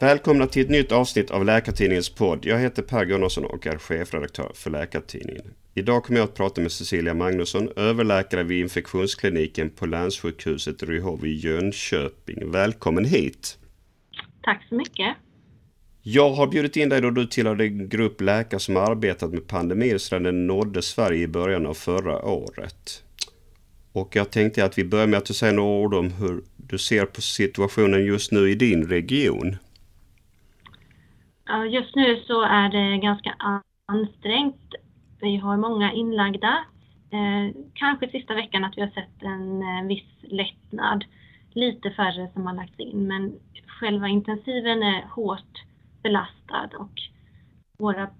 Välkomna till ett nytt avsnitt av Läkartidningens podd. Jag heter Per Gunnarsson och är chefredaktör för Läkartidningen. Idag kommer jag att prata med Cecilia Magnusson, överläkare vid infektionskliniken på länssjukhuset Ryhov i Jönköping. Välkommen hit! Tack så mycket! Jag har bjudit in dig då du tillhörde en grupp läkare som arbetat med pandemin sedan den nådde Sverige i början av förra året. Och jag tänkte att vi börjar med att du säger några ord om hur du ser på situationen just nu i din region. Just nu så är det ganska ansträngt. Vi har många inlagda. Eh, kanske sista veckan att vi har sett en eh, viss lättnad. Lite färre som har lagts in men själva intensiven är hårt belastad och våra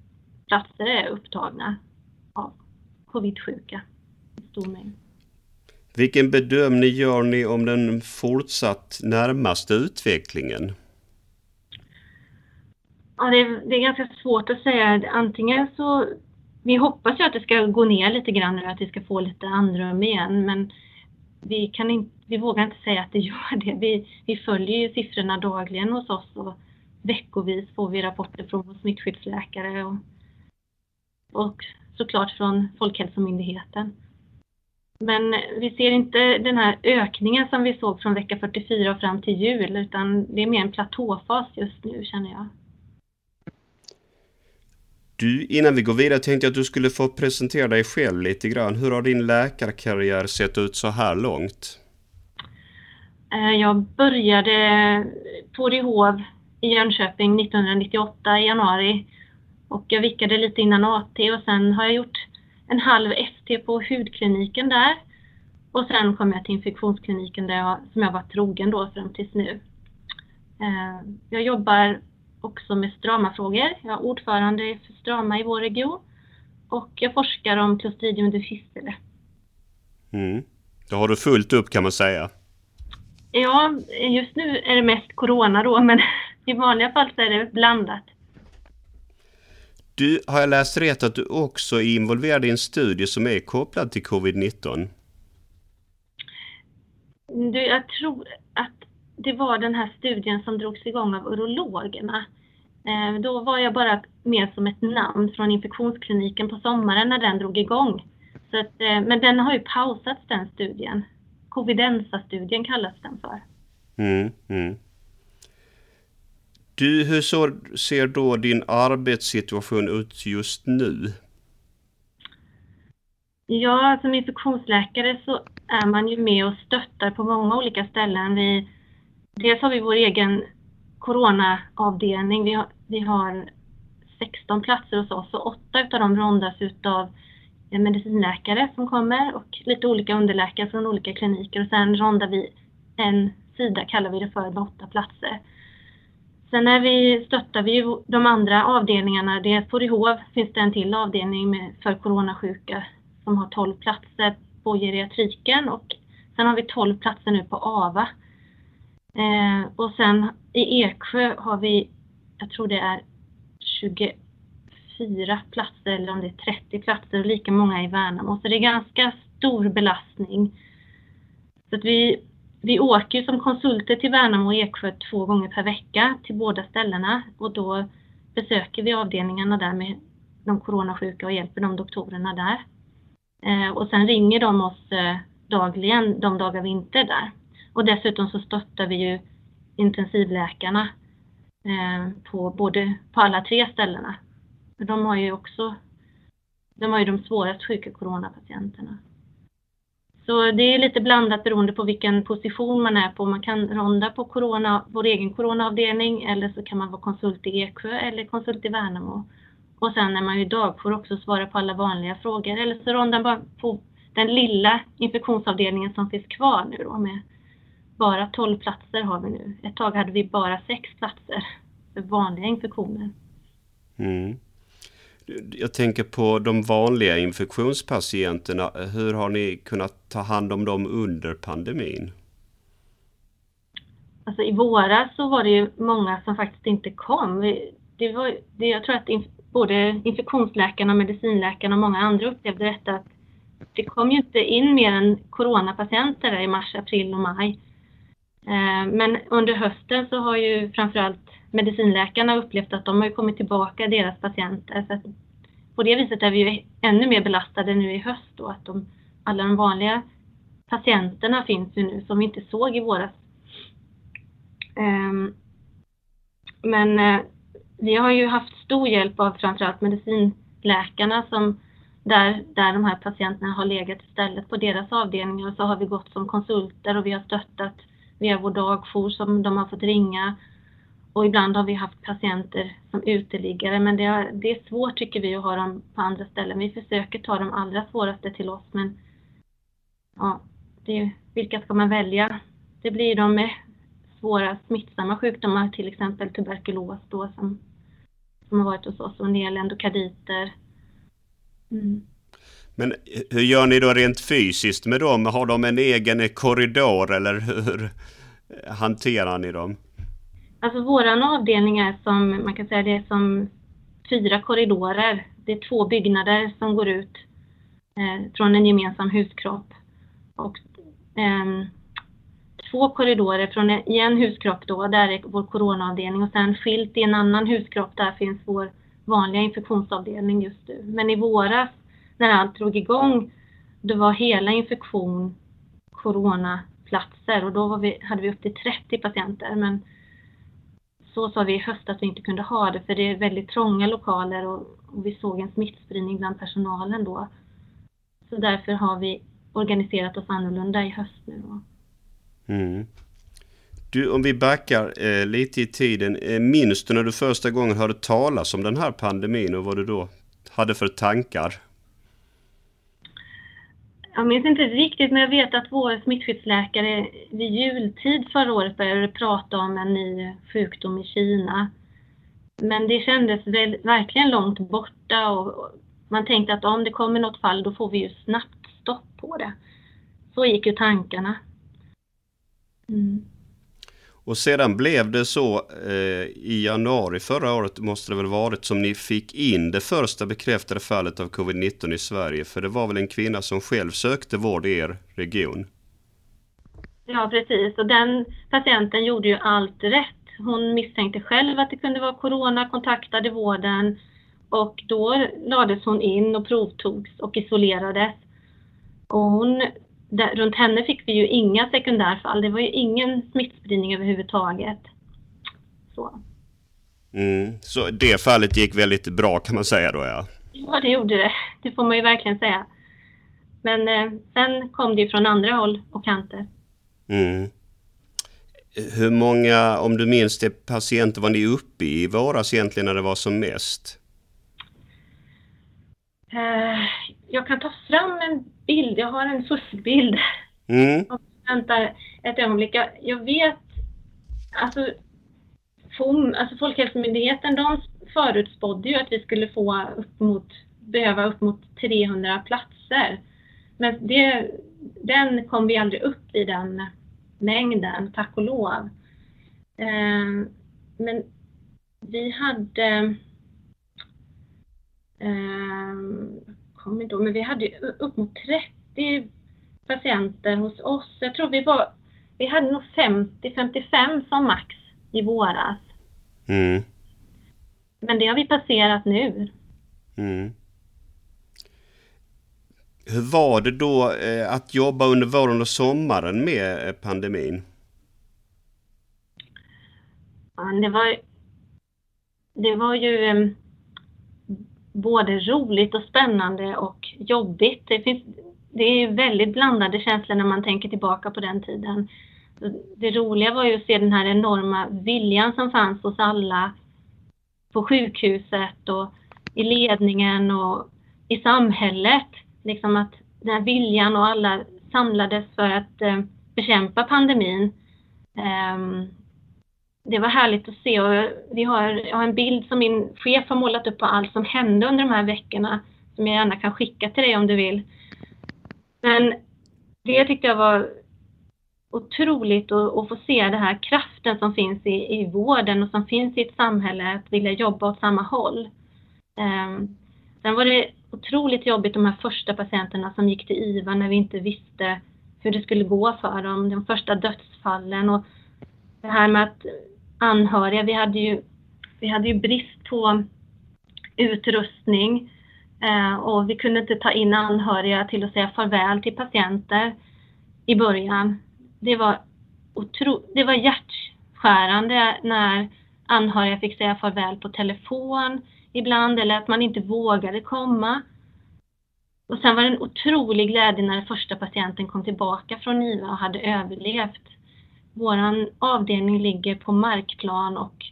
platser är upptagna av covid-sjuka i stor mängd. Vilken bedömning gör ni om den fortsatt närmaste utvecklingen? Ja, det är, det är ganska svårt att säga. Antingen så, vi hoppas ju att det ska gå ner lite grann nu, att vi ska få lite andrum igen, men vi, kan inte, vi vågar inte säga att det gör det. Vi, vi följer ju siffrorna dagligen hos oss och veckovis får vi rapporter från vår smittskyddsläkare och, och såklart från Folkhälsomyndigheten. Men vi ser inte den här ökningen som vi såg från vecka 44 och fram till jul, utan det är mer en platåfas just nu känner jag. Du, innan vi går vidare tänkte jag att du skulle få presentera dig själv lite grann. Hur har din läkarkarriär sett ut så här långt? Eh, jag började på Rehov i Jönköping 1998 i januari och jag vickade lite innan AT och sen har jag gjort en halv ST på hudkliniken där och sen kom jag till infektionskliniken där jag, som jag var trogen då fram tills nu. Eh, jag jobbar också med Strama-frågor. Jag är ordförande för Strama i vår region och jag forskar om Clostridium difficile. Mm. Då har du fullt upp kan man säga. Ja, just nu är det mest corona då, men i vanliga fall så är det blandat. Du, har jag läst rätt att du också är involverad i en studie som är kopplad till covid-19? Du, jag tror att det var den här studien som drogs igång av urologerna. Eh, då var jag bara med som ett namn från infektionskliniken på sommaren när den drog igång. Så att, eh, men den har ju pausats den studien. Covidensa-studien kallas den för. Mm, mm. Du, hur så ser då din arbetssituation ut just nu? Ja, som infektionsläkare så är man ju med och stöttar på många olika ställen. Vi, dels har vi vår egen coronaavdelning. Vi har, vi har 16 platser hos oss och åtta av dem rondas utav medicinläkare som kommer och lite olika underläkare från olika kliniker och sen rondar vi en sida, kallar vi det för, med åtta platser. Sen är vi, stöttar vi ju de andra avdelningarna. Det är på Ryhov finns det en till avdelning med, för coronasjuka som har 12 platser på geriatriken och sen har vi 12 platser nu på AVA. Eh, och sen i Eksjö har vi, jag tror det är 24 platser eller om det är 30 platser och lika många i Värnamo. Så det är ganska stor belastning. Så att vi vi åker som konsulter till Värnamo och Eksjö två gånger per vecka till båda ställena och då besöker vi avdelningarna där med de coronasjuka och hjälper de doktorerna där. Eh, och sen ringer de oss eh, dagligen de dagar vi inte är där. Och dessutom så stöttar vi ju intensivläkarna eh, på, både, på alla tre ställena. De har ju också de har ju de svårast sjuka coronapatienterna. Så det är lite blandat beroende på vilken position man är på. Man kan ronda på corona, vår egen coronaavdelning eller så kan man vara konsult i Eksjö eller konsult i Värnamo. Och sen är man ju dagjour också svara på alla vanliga frågor eller så rondar man på den lilla infektionsavdelningen som finns kvar nu då med bara 12 platser har vi nu. Ett tag hade vi bara 6 platser för vanliga infektioner. Mm. Jag tänker på de vanliga infektionspatienterna. Hur har ni kunnat ta hand om dem under pandemin? Alltså i våras så var det ju många som faktiskt inte kom. Det var, det, jag tror att inf, både infektionsläkarna, medicinläkarna och många andra upplevde detta att det kom ju inte in mer än coronapatienter i mars, april och maj. Eh, men under hösten så har ju framförallt medicinläkarna upplevt att de har kommit tillbaka, deras patienter. Så att på det viset är vi ju ännu mer belastade nu i höst då, att de, alla de vanliga patienterna finns ju nu som vi inte såg i våras. Ehm, men eh, vi har ju haft stor hjälp av framförallt medicinläkarna som där, där de här patienterna har legat istället på deras avdelningar Och så har vi gått som konsulter och vi har stöttat via vår dagjour som de har fått ringa och ibland har vi haft patienter som uteliggare men det är, det är svårt tycker vi att ha dem på andra ställen. Vi försöker ta de allra svåraste till oss men ja, det, vilka ska man välja? Det blir de med svåra smittsamma sjukdomar, till exempel tuberkulos då som, som har varit hos oss och en del endokarditer. Mm. Men hur gör ni då rent fysiskt med dem? Har de en egen korridor eller hur hanterar ni dem? Alltså våran avdelning är som, man kan säga det är som fyra korridorer. Det är två byggnader som går ut eh, från en gemensam huskropp. Och eh, två korridorer från en, i en huskropp då, där är vår coronaavdelning och sen skilt i en annan huskropp, där finns vår vanliga infektionsavdelning just nu. Men i våras när allt drog igång, då var hela infektion coronaplatser och då vi, hade vi upp till 30 patienter. Men så sa vi i höst att vi inte kunde ha det för det är väldigt trånga lokaler och, och vi såg en smittspridning bland personalen då. Så därför har vi organiserat oss annorlunda i höst nu. Mm. Du, om vi backar eh, lite i tiden. Eh, minns du när du första gången hörde talas om den här pandemin och vad du då hade för tankar? Jag minns inte riktigt, men jag vet att vår smittskyddsläkare vid jultid förra året började prata om en ny sjukdom i Kina. Men det kändes väl, verkligen långt borta och man tänkte att om det kommer något fall då får vi ju snabbt stopp på det. Så gick ju tankarna. Mm. Och sedan blev det så eh, i januari förra året måste det väl varit som ni fick in det första bekräftade fallet av covid-19 i Sverige. För det var väl en kvinna som själv sökte vård i er region? Ja precis och den patienten gjorde ju allt rätt. Hon misstänkte själv att det kunde vara corona, kontaktade vården och då lades hon in och provtogs och isolerades. Och hon där, runt henne fick vi ju inga sekundärfall. Det var ju ingen smittspridning överhuvudtaget. Så. Mm, så det fallet gick väldigt bra kan man säga då ja? Ja, det gjorde det. Det får man ju verkligen säga. Men eh, sen kom det ju från andra håll och kanter. Mm. Hur många, om du minns det, patienter var ni uppe i våras egentligen när det var som mest? Eh, jag kan ta fram en bild. Jag har en fuskbild. Mm. Vänta ett ögonblick. Jag, jag vet, alltså, FOM, alltså Folkhälsomyndigheten, de förutspådde ju att vi skulle få upp mot, behöva upp mot 300 platser. Men det, den kom vi aldrig upp i den mängden, tack och lov. Eh, men vi hade eh, kommer ihåg, men vi hade upp mot 30 patienter hos oss. Jag tror vi var, vi hade nog 50-55 som max i våras. Mm. Men det har vi passerat nu. Mm. Hur var det då eh, att jobba under våren och sommaren med eh, pandemin? Det var, det var ju eh, både roligt och spännande och jobbigt. Det, finns, det är väldigt blandade känslor när man tänker tillbaka på den tiden. Det roliga var ju att se den här enorma viljan som fanns hos alla på sjukhuset och i ledningen och i samhället. Liksom att den här viljan och alla samlades för att eh, bekämpa pandemin. Ehm, det var härligt att se och vi har, jag har en bild som min chef har målat upp på allt som hände under de här veckorna som jag gärna kan skicka till dig om du vill. Men det tyckte jag var otroligt att, att få se den här kraften som finns i, i vården och som finns i ett samhälle att vilja jobba åt samma håll. Um, sen var det otroligt jobbigt de här första patienterna som gick till IVA när vi inte visste hur det skulle gå för dem, de första dödsfallen och det här med att anhöriga. Vi hade ju vi hade ju brist på utrustning eh, och vi kunde inte ta in anhöriga till att säga farväl till patienter i början. Det var, otro, det var hjärtskärande när anhöriga fick säga farväl på telefon ibland eller att man inte vågade komma. Och sen var det en otrolig glädje när den första patienten kom tillbaka från IVA och hade överlevt. Vår avdelning ligger på markplan och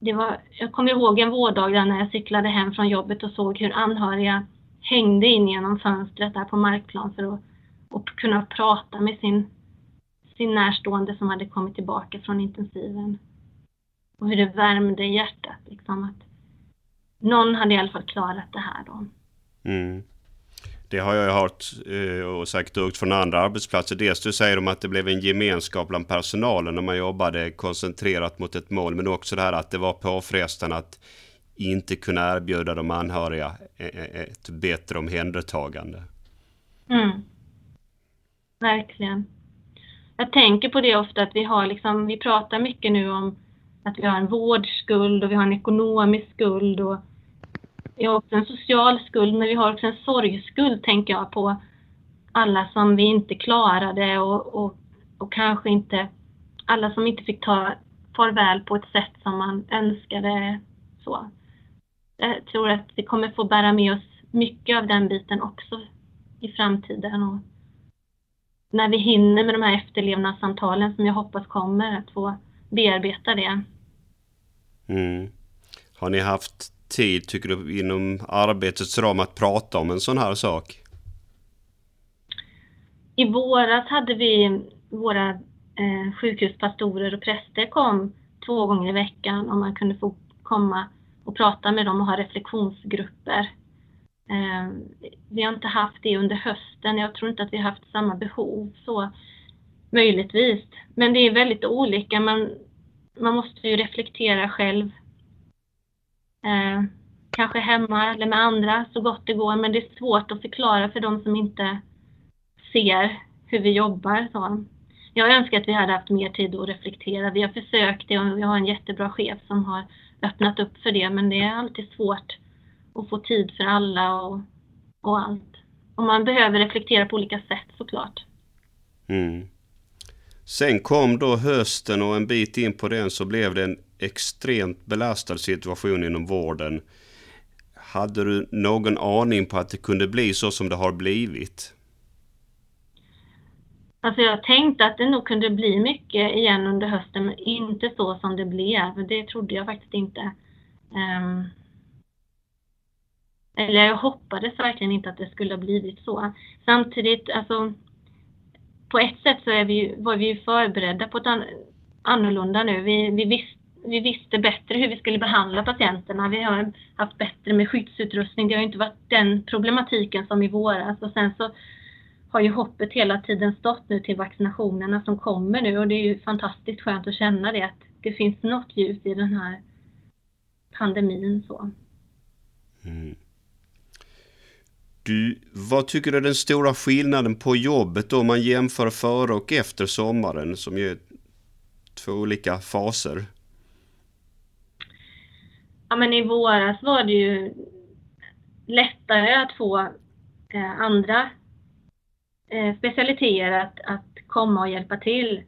det var, jag kommer ihåg en vårdag när jag cyklade hem från jobbet och såg hur anhöriga hängde in genom fönstret där på markplan för att och kunna prata med sin, sin närstående som hade kommit tillbaka från intensiven. Och hur det värmde hjärtat liksom att någon hade i alla fall klarat det här då. Mm. Det har jag hört eh, och säkert hört från andra arbetsplatser. Dels du säger om att det blev en gemenskap bland personalen när man jobbade koncentrerat mot ett mål. Men också det här att det var påfrestande att inte kunna erbjuda de anhöriga e-, e-, ett bättre omhändertagande. Mm. Verkligen. Jag tänker på det ofta att vi har liksom, vi pratar mycket nu om att vi har en vårdskuld och vi har en ekonomisk skuld och vi har också en social skuld, men vi har också en sorgskuld, tänker jag, på alla som vi inte klarade och, och, och kanske inte alla som inte fick ta farväl på ett sätt som man önskade. Så. Jag tror att vi kommer få bära med oss mycket av den biten också i framtiden. Och när vi hinner med de här efterlevnadssamtalen som jag hoppas kommer, att få bearbeta det. Mm. Har ni haft tid, tycker du, inom arbetets ram att prata om en sån här sak? I våras hade vi våra eh, sjukhuspastorer och präster kom två gånger i veckan och man kunde få komma och prata med dem och ha reflektionsgrupper. Eh, vi har inte haft det under hösten. Jag tror inte att vi har haft samma behov så möjligtvis. Men det är väldigt olika. Man, man måste ju reflektera själv Eh, kanske hemma eller med andra så gott det går, men det är svårt att förklara för de som inte ser hur vi jobbar. Så. Jag önskar att vi hade haft mer tid att reflektera. Vi har försökt det och vi har en jättebra chef som har öppnat upp för det, men det är alltid svårt att få tid för alla och, och allt. Och man behöver reflektera på olika sätt såklart. Mm. Sen kom då hösten och en bit in på den så blev det en extremt belastad situation inom vården. Hade du någon aning på att det kunde bli så som det har blivit? Alltså jag tänkte att det nog kunde bli mycket igen under hösten, men inte så som det blev. Det trodde jag faktiskt inte. Um, eller jag hoppades verkligen inte att det skulle ha blivit så. Samtidigt, alltså på ett sätt så är vi, var vi förberedda på ett an, annorlunda nu. Vi, vi, visste, vi visste bättre hur vi skulle behandla patienterna. Vi har haft bättre med skyddsutrustning. Det har inte varit den problematiken som i våras. Och sen så har ju hoppet hela tiden stått nu till vaccinationerna som kommer nu och det är ju fantastiskt skönt att känna det att det finns något ljus i den här pandemin. Så. Mm. Du, vad tycker du är den stora skillnaden på jobbet då om man jämför före och efter sommaren som ju är två olika faser? Ja men i våras var det ju lättare att få eh, andra eh, specialiteter att, att komma och hjälpa till.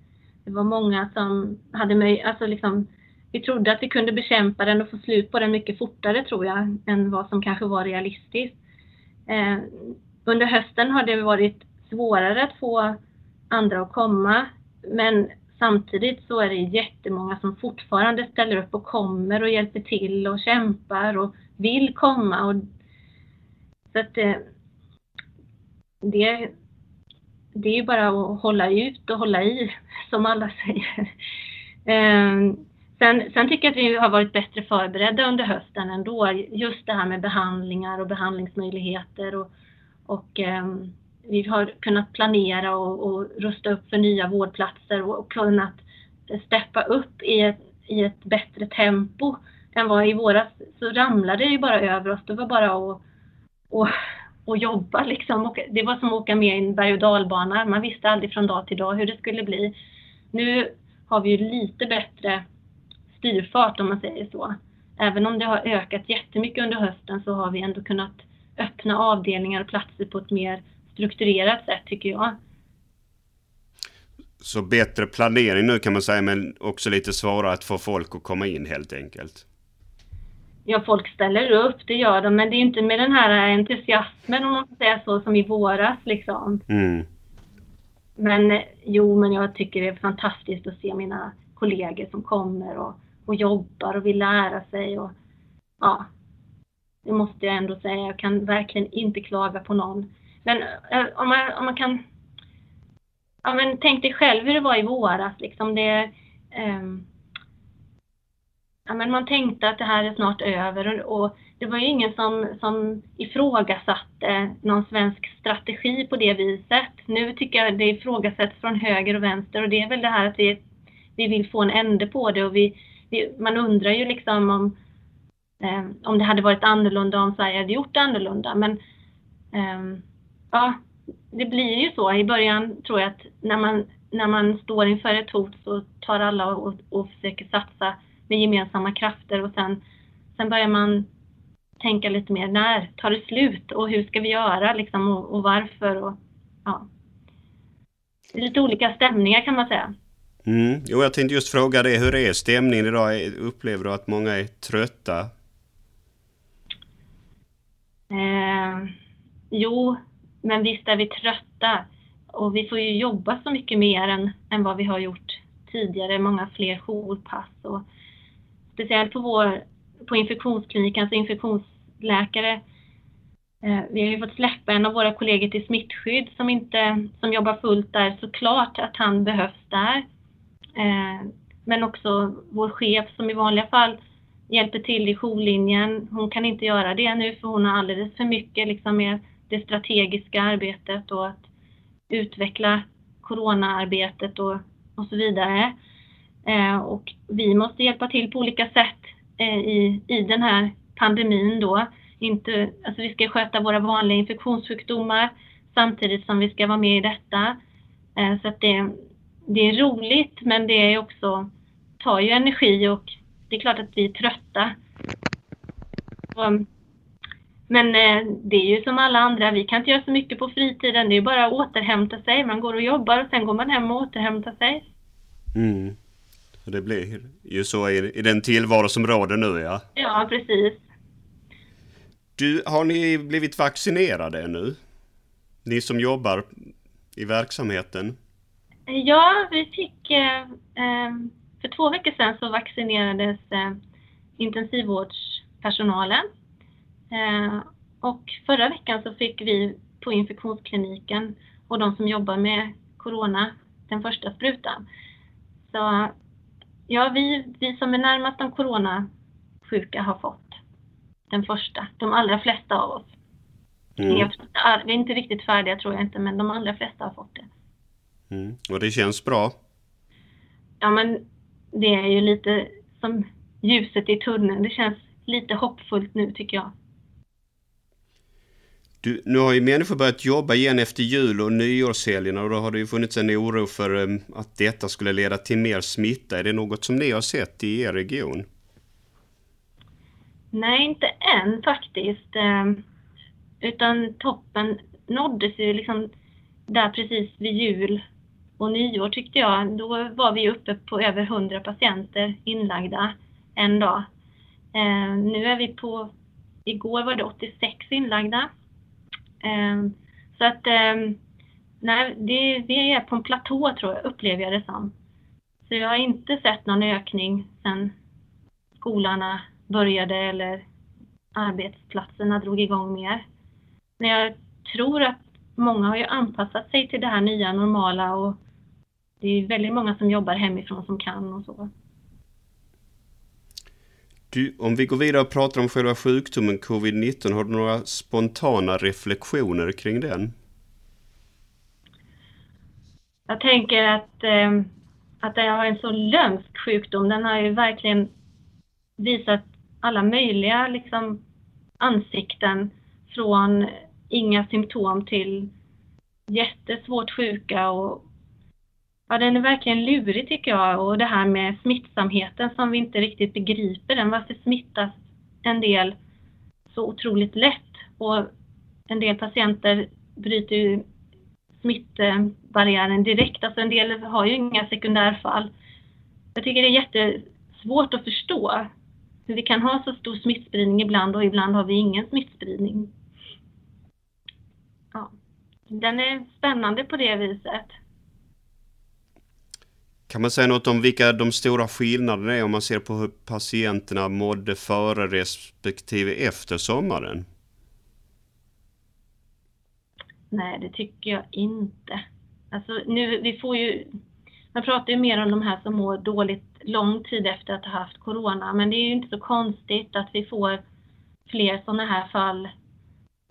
Det var många som hade möjlighet, alltså liksom, vi trodde att vi kunde bekämpa den och få slut på den mycket fortare tror jag, än vad som kanske var realistiskt. Eh, under hösten har det varit svårare att få andra att komma, men samtidigt så är det jättemånga som fortfarande ställer upp och kommer och hjälper till och kämpar och vill komma. Och, så att det, det, det är ju bara att hålla ut och hålla i, som alla säger. Ehm, sen, sen, tycker jag att vi har varit bättre förberedda under hösten ändå. Just det här med behandlingar och behandlingsmöjligheter och, och ehm, vi har kunnat planera och, och, rusta upp för nya vårdplatser och, och kunnat steppa upp i ett, i ett bättre tempo än vad i våras så ramlade det ju bara över oss. Det var bara att och, och jobba liksom. Och det var som att åka med i en berg och dalbana. Man visste aldrig från dag till dag hur det skulle bli. Nu har vi ju lite bättre styrfart om man säger så. Även om det har ökat jättemycket under hösten så har vi ändå kunnat öppna avdelningar och platser på ett mer strukturerat sätt tycker jag. Så bättre planering nu kan man säga men också lite svårare att få folk att komma in helt enkelt? Ja, folk ställer upp, det gör de, men det är inte med den här entusiasmen om man får säga så, som i våras liksom. Mm. Men jo, men jag tycker det är fantastiskt att se mina kollegor som kommer och, och jobbar och vill lära sig och ja, det måste jag ändå säga. Jag kan verkligen inte klaga på någon. Men eh, om man, om man kan... Ja, men tänk dig själv hur det var i våras. Liksom det, um, ja, men man tänkte att det här är snart över och, och det var ju ingen som, som ifrågasatte någon svensk strategi på det viset. Nu tycker jag det ifrågasätts från höger och vänster och det är väl det här att vi, vi vill få en ände på det och vi, vi man undrar ju liksom om, eh, om det hade varit annorlunda om Sverige hade gjort annorlunda. Men eh, ja, det blir ju så. I början tror jag att när man, när man står inför ett hot så tar alla och, och försöker satsa med gemensamma krafter och sen, sen börjar man tänka lite mer när tar det slut och hur ska vi göra liksom och, och varför och ja. Lite olika stämningar kan man säga. Mm. Jo, jag tänkte just fråga dig, hur är stämningen idag? Upplever du att många är trötta? Eh, jo, men visst är vi trötta. Och vi får ju jobba så mycket mer än, än vad vi har gjort tidigare. Många fler jourpass. Och speciellt på, vår, på infektionskliniken, alltså infektionsläkare. Eh, vi har ju fått släppa en av våra kollegor till smittskydd som, inte, som jobbar fullt där. Såklart att han behövs där. Eh, men också vår chef som i vanliga fall hjälper till i jourlinjen. Hon kan inte göra det nu för hon har alldeles för mycket liksom med det strategiska arbetet och att utveckla coronaarbetet och, och så vidare. Eh, och vi måste hjälpa till på olika sätt eh, i, i den här pandemin då. Inte, alltså vi ska sköta våra vanliga infektionssjukdomar samtidigt som vi ska vara med i detta. Eh, så att det, det är roligt men det är också, tar ju energi och det är klart att vi är trötta. Och, men eh, det är ju som alla andra, vi kan inte göra så mycket på fritiden. Det är bara att återhämta sig. Man går och jobbar och sen går man hem och återhämtar sig. Mm. Det blir ju så i, i den tillvaro som råder nu ja. Ja, precis. Du, har ni blivit vaccinerade ännu? Ni som jobbar i verksamheten? Ja, vi fick eh, eh för två veckor sedan så vaccinerades intensivvårdspersonalen. Eh, och förra veckan så fick vi på infektionskliniken och de som jobbar med corona den första sprutan. Så ja, vi, vi som är närmast de coronasjuka har fått den första, de allra flesta av oss. Mm. Vi är inte riktigt färdiga tror jag inte, men de allra flesta har fått det. Mm. Och det känns bra? Ja, men det är ju lite som ljuset i tunneln. Det känns lite hoppfullt nu tycker jag. Du, nu har ju människor börjat jobba igen efter jul och nyårshelgerna och då har det ju funnits en oro för um, att detta skulle leda till mer smitta. Är det något som ni har sett i er region? Nej, inte än faktiskt. Ehm, utan toppen nåddes ju liksom där precis vid jul och nyår tyckte jag. Då var vi uppe på över 100 patienter inlagda en dag. Ehm, nu är vi på, igår var det 86 inlagda Ehm, så att ehm, nej, det, vi är på en platå tror jag, upplever jag det som. Så jag har inte sett någon ökning sedan skolorna började eller arbetsplatserna drog igång mer. Men jag tror att många har ju anpassat sig till det här nya normala och det är väldigt många som jobbar hemifrån som kan och så. Du, om vi går vidare och pratar om själva sjukdomen covid-19, har du några spontana reflektioner kring den? Jag tänker att, eh, att det har en så lömsk sjukdom. Den har ju verkligen visat alla möjliga liksom, ansikten från inga symptom till jättesvårt sjuka och Ja, den är verkligen lurig tycker jag och det här med smittsamheten som vi inte riktigt begriper den. Varför smittas en del så otroligt lätt och en del patienter bryter ju smittbarriären direkt. Alltså en del har ju inga sekundärfall. Jag tycker det är jättesvårt att förstå hur vi kan ha så stor smittspridning ibland och ibland har vi ingen smittspridning. Ja. Den är spännande på det viset. Kan man säga något om vilka de stora skillnaderna är om man ser på hur patienterna mådde före respektive efter sommaren? Nej, det tycker jag inte. Alltså nu, vi får ju, man pratar ju mer om de här som mår dåligt lång tid efter att ha haft corona, men det är ju inte så konstigt att vi får fler sådana här fall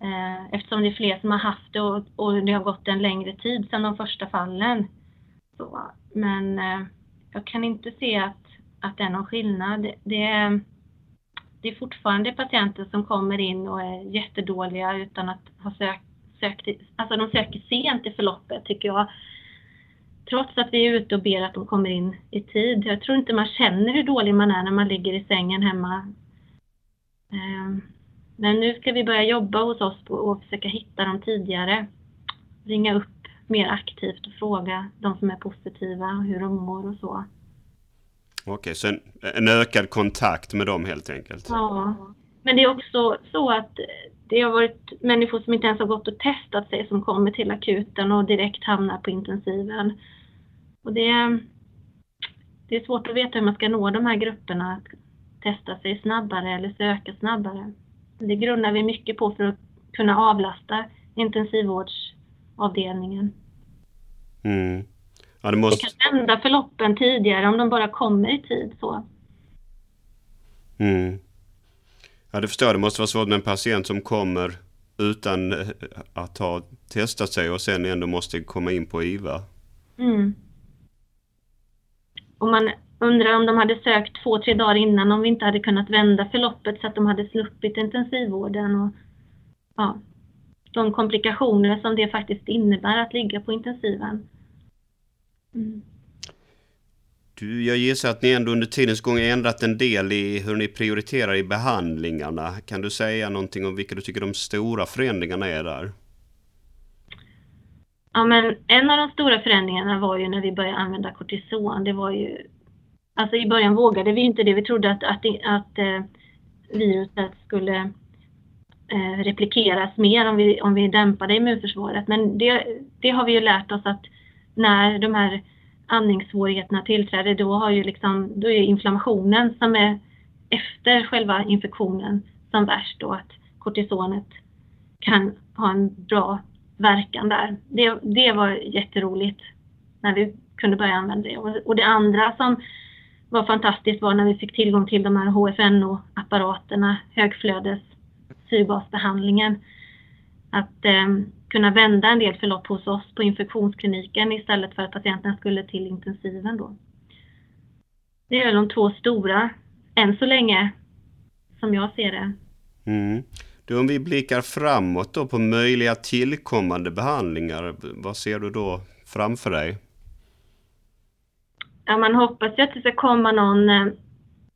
eh, eftersom det är fler som har haft det och, och, det har gått en längre tid sedan de första fallen. Så, men eh, jag kan inte se att, att det är någon skillnad. Det, det, är, det är fortfarande patienter som kommer in och är jättedåliga utan att ha sökt, sökt alltså de söker sent i förloppet tycker jag. Trots att vi är ute och ber att de kommer in i tid. Jag tror inte man känner hur dålig man är när man ligger i sängen hemma. Eh, men nu ska vi börja jobba hos oss och försöka hitta dem tidigare. Ringa upp mer aktivt och fråga de som är positiva hur de mår och så. Okej, så en, en ökad kontakt med dem helt enkelt? Ja. Men det är också så att det har varit människor som inte ens har gått och testat sig som kommer till akuten och direkt hamnar på intensiven. Och det, det är svårt att veta hur man ska nå de här grupperna att testa sig snabbare eller söka snabbare. Det grundar vi mycket på för att kunna avlasta intensivvårdsavdelningen. Mm. Ja, det måste... Vi kan vända förloppen tidigare om de bara kommer i tid. så. Mm. Ja, det förstår jag. Det måste vara svårt med en patient som kommer utan eh, att ha testat sig och sen ändå måste komma in på IVA. Mm. Och man undrar om de hade sökt två, tre dagar innan om vi inte hade kunnat vända förloppet så att de hade sluppit intensivvården och ja, de komplikationer som det faktiskt innebär att ligga på intensiven. Mm. Du, jag gissar att ni ändå under tidens gång ändrat en del i hur ni prioriterar i behandlingarna. Kan du säga någonting om vilka du tycker de stora förändringarna är där? Ja, men en av de stora förändringarna var ju när vi började använda kortison. Det var ju, alltså i början vågade vi inte det. Vi trodde att, att, att eh, viruset skulle eh, replikeras mer om vi, om vi dämpade immunförsvaret. Men det, det har vi ju lärt oss att när de här andningssvårigheterna tillträder, då har ju liksom, då är inflammationen som är efter själva infektionen som värst då, att kortisonet kan ha en bra verkan där. Det, det var jätteroligt när vi kunde börja använda det. Och, och det andra som var fantastiskt var när vi fick tillgång till de här HFNO-apparaterna, högflödes syrgasbehandlingen. Att eh, kunna vända en del förlopp hos oss på infektionskliniken istället för att patienten skulle till intensiven då. Det är de två stora, än så länge, som jag ser det. Mm. Du, om vi blickar framåt då på möjliga tillkommande behandlingar, vad ser du då framför dig? Ja, man hoppas ju att det ska komma någon, eh,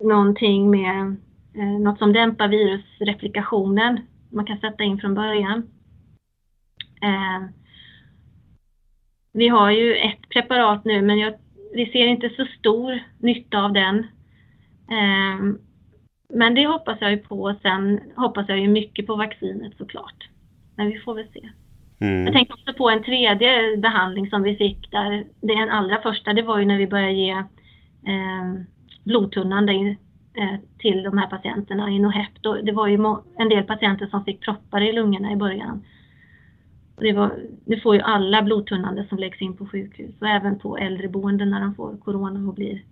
någonting med eh, något som dämpar virusreplikationen man kan sätta in från början. Eh, vi har ju ett preparat nu men jag, vi ser inte så stor nytta av den. Eh, men det hoppas jag ju på. Sen hoppas jag ju mycket på vaccinet såklart. Men vi får väl se. Mm. Jag tänkte också på en tredje behandling som vi fick där. Den allra första det var ju när vi började ge eh, blodtunnan eh, till de här patienterna, Inohep. Det var ju en del patienter som fick proppar i lungorna i början. Det, var, det får ju alla blodtunnande som läggs in på sjukhus och även på äldreboenden när de får corona och blir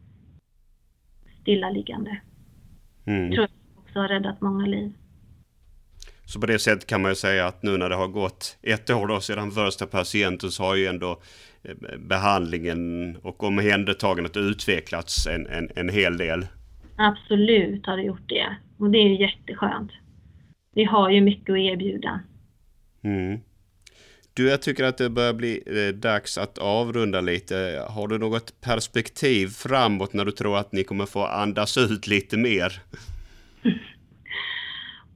stillaliggande. Mm. Jag tror jag också har räddat många liv. Så på det sättet kan man ju säga att nu när det har gått ett år då sedan första patienten så har ju ändå eh, behandlingen och omhändertagandet utvecklats en, en, en hel del. Absolut har det gjort det. Och det är ju jätteskönt. Vi har ju mycket att erbjuda. Mm. Du, jag tycker att det börjar bli eh, dags att avrunda lite. Har du något perspektiv framåt när du tror att ni kommer få andas ut lite mer?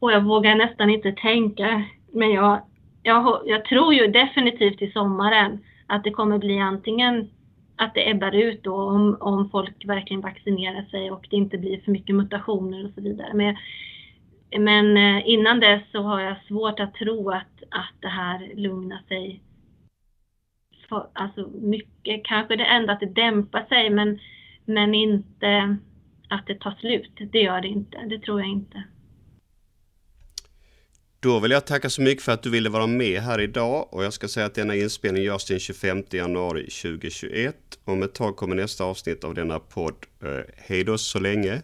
Och jag vågar nästan inte tänka. Men jag, jag, jag tror ju definitivt i sommaren att det kommer bli antingen att det ebbar ut då om, om folk verkligen vaccinerar sig och det inte blir för mycket mutationer och så vidare. Men, men eh, innan dess så har jag svårt att tro att, att det här lugnar sig. För, alltså mycket, kanske det enda att det dämpar sig men, men inte att det tar slut. Det gör det inte, det tror jag inte. Då vill jag tacka så mycket för att du ville vara med här idag och jag ska säga att denna inspelning görs den 25 januari 2021. Om ett tag kommer nästa avsnitt av denna podd. Eh, hej då så länge!